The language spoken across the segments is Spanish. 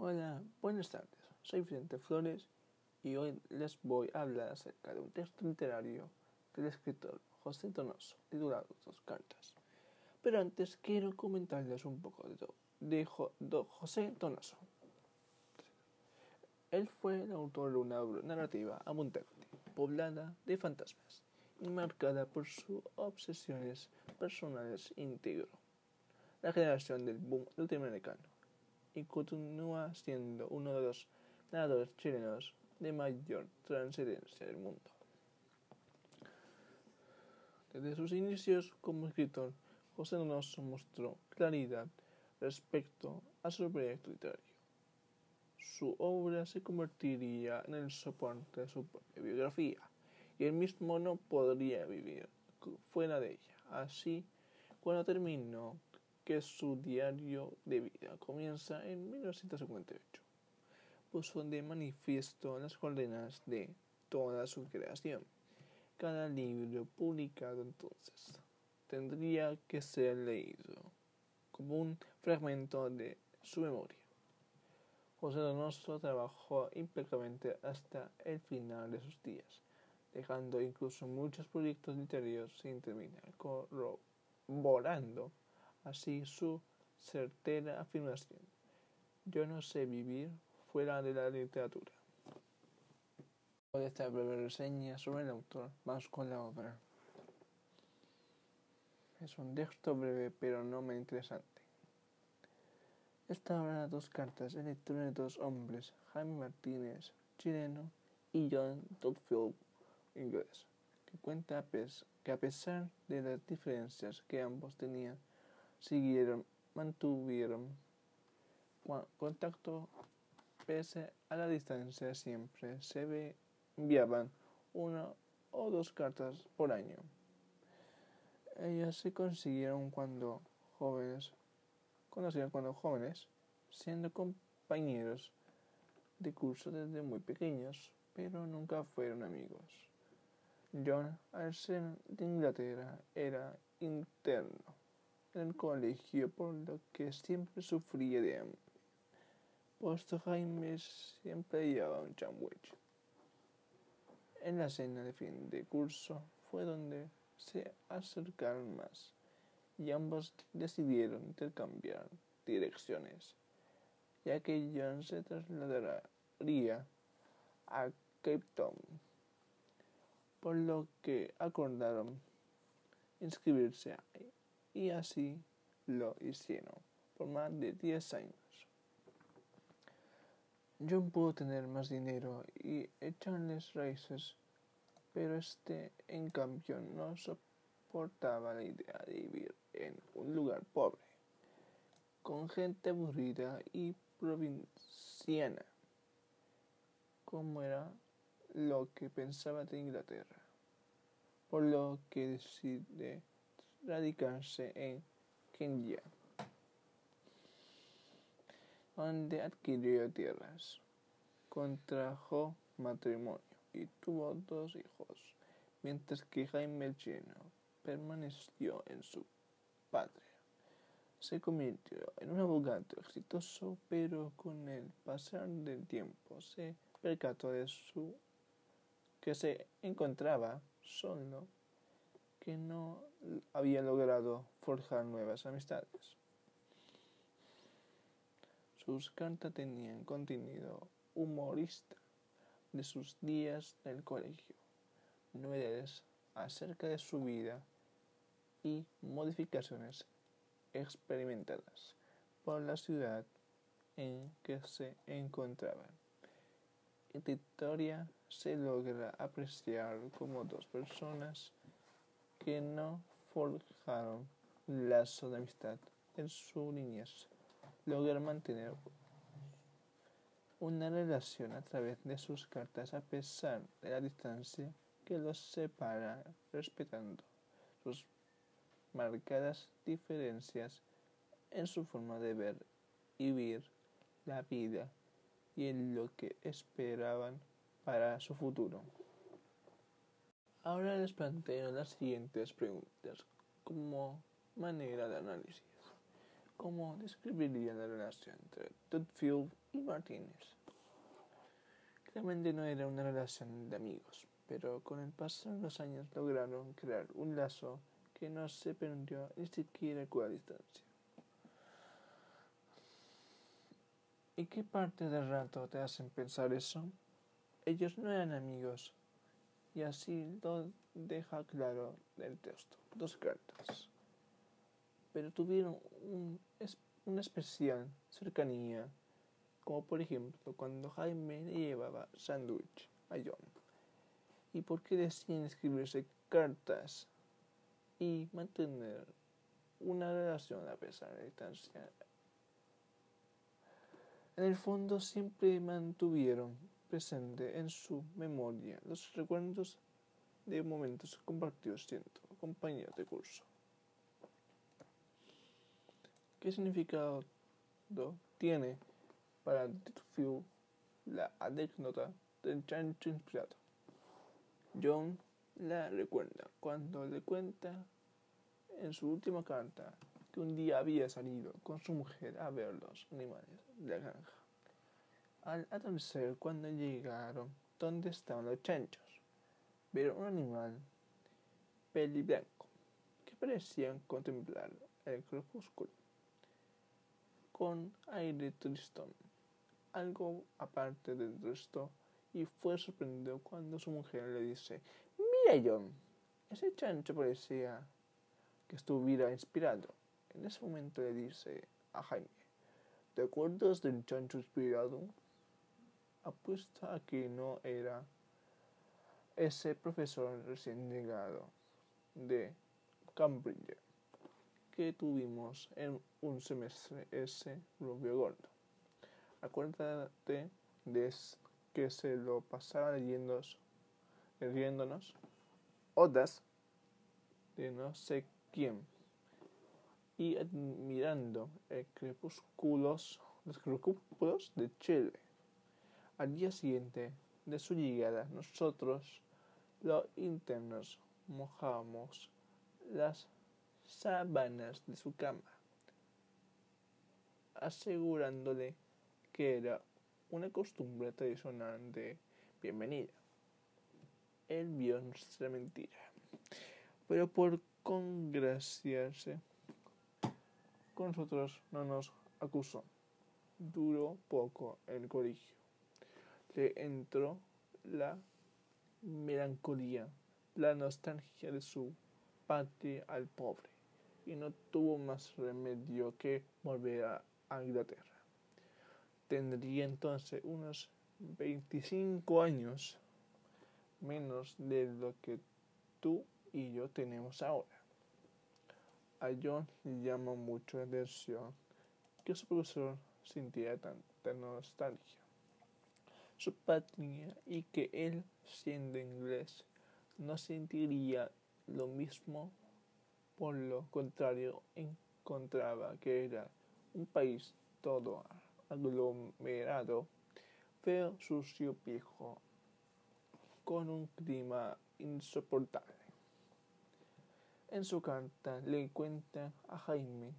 Hola, buenas tardes. Soy Vicente Flores y hoy les voy a hablar acerca de un texto literario del escritor José Donoso, titulado Dos cartas. Pero antes quiero comentarles un poco de, todo, de José Donoso. Él fue el autor de una narrativa abundante, poblada de fantasmas y marcada por sus obsesiones personales íntegro. La generación del boom latinoamericano y continúa siendo uno de los nadadores chilenos de mayor trascendencia del mundo. Desde sus inicios como escritor, José Donoso mostró claridad respecto a su proyecto literario. Su obra se convertiría en el soporte de su propia biografía, y él mismo no podría vivir fuera de ella. Así, cuando terminó que su diario de vida comienza en 1958. Puso de manifiesto las coordenadas de toda su creación. Cada libro publicado entonces tendría que ser leído como un fragmento de su memoria. José Donoso trabajó impecablemente hasta el final de sus días, dejando incluso muchos proyectos literarios sin terminar, corroborando así su certera afirmación. Yo no sé vivir fuera de la literatura. Hoy esta breve reseña sobre el autor, vamos con la obra. Es un texto breve pero no muy interesante. Esta obra dos cartas en lectura de dos hombres, Jaime Martínez, chileno, y John Dudfield, inglés, que cuenta que a pesar de las diferencias que ambos tenían, siguieron, mantuvieron contacto pese a la distancia siempre se enviaban una o dos cartas por año. Ellas se consiguieron cuando jóvenes, conocieron cuando jóvenes, siendo compañeros de curso desde muy pequeños, pero nunca fueron amigos. John, al ser de Inglaterra, era interno en el colegio, por lo que siempre sufría de hambre. Puesto Jaime siempre llevaba un sandwich. En la cena de fin de curso fue donde se acercaron más y ambos decidieron intercambiar direcciones, ya que John se trasladaría a Cape Town, por lo que acordaron inscribirse ahí y así lo hicieron por más de 10 años. John pudo tener más dinero y echarles raíces, pero este en cambio no soportaba la idea de vivir en un lugar pobre, con gente aburrida y provinciana, como era lo que pensaba de Inglaterra, por lo que decide radicarse en Kenya, donde adquirió tierras, contrajo matrimonio y tuvo dos hijos, mientras que Jaime el Chino permaneció en su patria. Se convirtió en un abogado exitoso, pero con el pasar del tiempo se percató de su que se encontraba solo que no había logrado forjar nuevas amistades. Sus cartas tenían contenido humorista de sus días en el colegio, novedades acerca de su vida y modificaciones experimentadas por la ciudad en que se encontraban. En historia se logra apreciar como dos personas que no forjaron lazo de amistad en su niñez logran mantener una relación a través de sus cartas a pesar de la distancia que los separa, respetando sus marcadas diferencias en su forma de ver y vivir la vida y en lo que esperaban para su futuro. Ahora les planteo las siguientes preguntas como manera de análisis. cómo describiría la relación entre Tutfield y Martínez. Claramente no era una relación de amigos, pero con el paso de los años lograron crear un lazo que no se perdió ni siquiera con la distancia. ¿Y qué parte del rato te hacen pensar eso? Ellos no eran amigos, y así lo deja claro el texto. Dos cartas. Pero tuvieron una especial cercanía, como por ejemplo cuando Jaime le llevaba sándwich a John. ¿Y por qué deciden escribirse cartas y mantener una relación a pesar de distancia en el fondo siempre mantuvieron presente en su memoria los recuerdos de momentos compartidos siendo compañeros de curso. ¿Qué significado tiene para Titfield la anécdota del chancho inspirado? John la recuerda cuando le cuenta en su última carta que un día había salido con su mujer a ver los animales de la granja. Al atardecer, cuando llegaron donde estaban los chanchos, vieron un animal peliblanco que parecían contemplar el crepúsculo con aire tristón, algo aparte del resto, y fue sorprendido cuando su mujer le dice, mira John, ese chancho parecía que estuviera inspirado. En ese momento le dice a Jaime, ¿te acuerdas del chancho inspirado? Apuesta a que no era ese profesor recién llegado de Cambridge que tuvimos en un semestre, ese rubio gordo. Acuérdate de que se lo pasaba leyendo, leyéndonos odas de no sé quién y admirando el crepúsculos, los crepúsculos de Chile. Al día siguiente de su llegada, nosotros, los internos, mojamos las sábanas de su cama, asegurándole que era una costumbre tradicional de bienvenida. Él vio nuestra mentira, pero por congraciarse con nosotros no nos acusó. Duró poco el colegio. Entró la melancolía, la nostalgia de su patria al pobre, y no tuvo más remedio que volver a, Inglaterra. Tendría entonces unos 25 años menos de lo que tú y yo tenemos ahora. A John le llama mucho la atención que su profesor sintiera tanta nostalgia. Su patria y que él, siendo inglés, no sentiría lo mismo. Por lo contrario, encontraba que era un país todo aglomerado, feo, sucio, viejo, con un clima insoportable. En su carta le cuenta a Jaime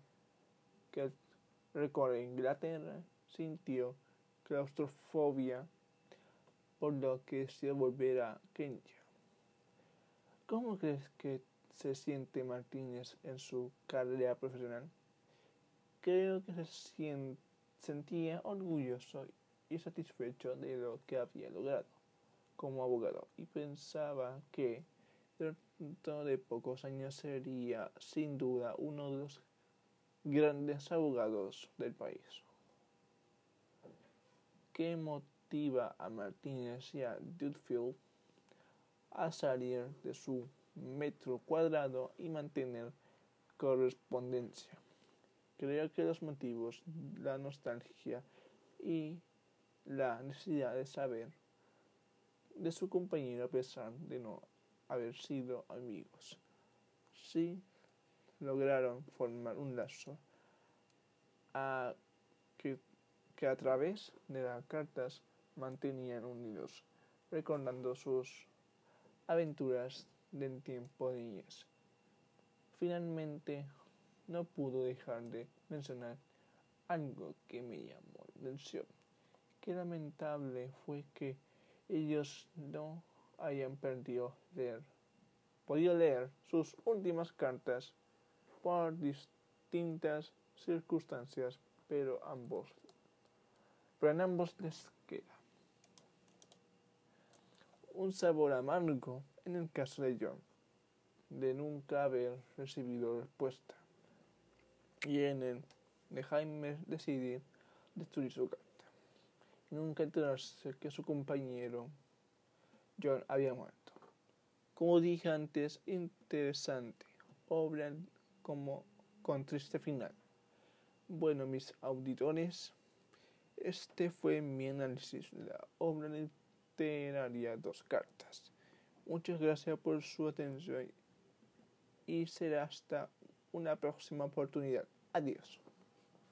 que al recorrer Inglaterra sintió claustrofobia por lo que se volver a Kenia. ¿Cómo crees que se siente Martínez en su carrera profesional? Creo que se sentía orgulloso y satisfecho de lo que había logrado como abogado y pensaba que dentro de pocos años sería sin duda uno de los grandes abogados del país. ¿Qué a Martínez y a Dudfield a salir de su metro cuadrado y mantener correspondencia? Creo que los motivos, la nostalgia y la necesidad de saber de su compañero a pesar de no haber sido amigos. Sí lograron formar un lazo que a través de las cartas mantenían unidos, recordando sus aventuras del tiempo de niñez. Finalmente no pudo dejar de mencionar algo que me llamó la atención. Qué lamentable fue que ellos no hayan perdido leer, podido leer sus últimas cartas por distintas circunstancias, pero ambos, pero en ambos les un sabor amargo en el caso de John, de nunca haber recibido respuesta, y en el de Jaime decidir destruir su carta, nunca enterarse que su compañero John había muerto. Como dije antes, interesante, obra como con triste final. Bueno, mis auditores, este fue mi análisis de la obra Dos Cartas. Muchas gracias por su atención y será hasta una próxima oportunidad. Adiós.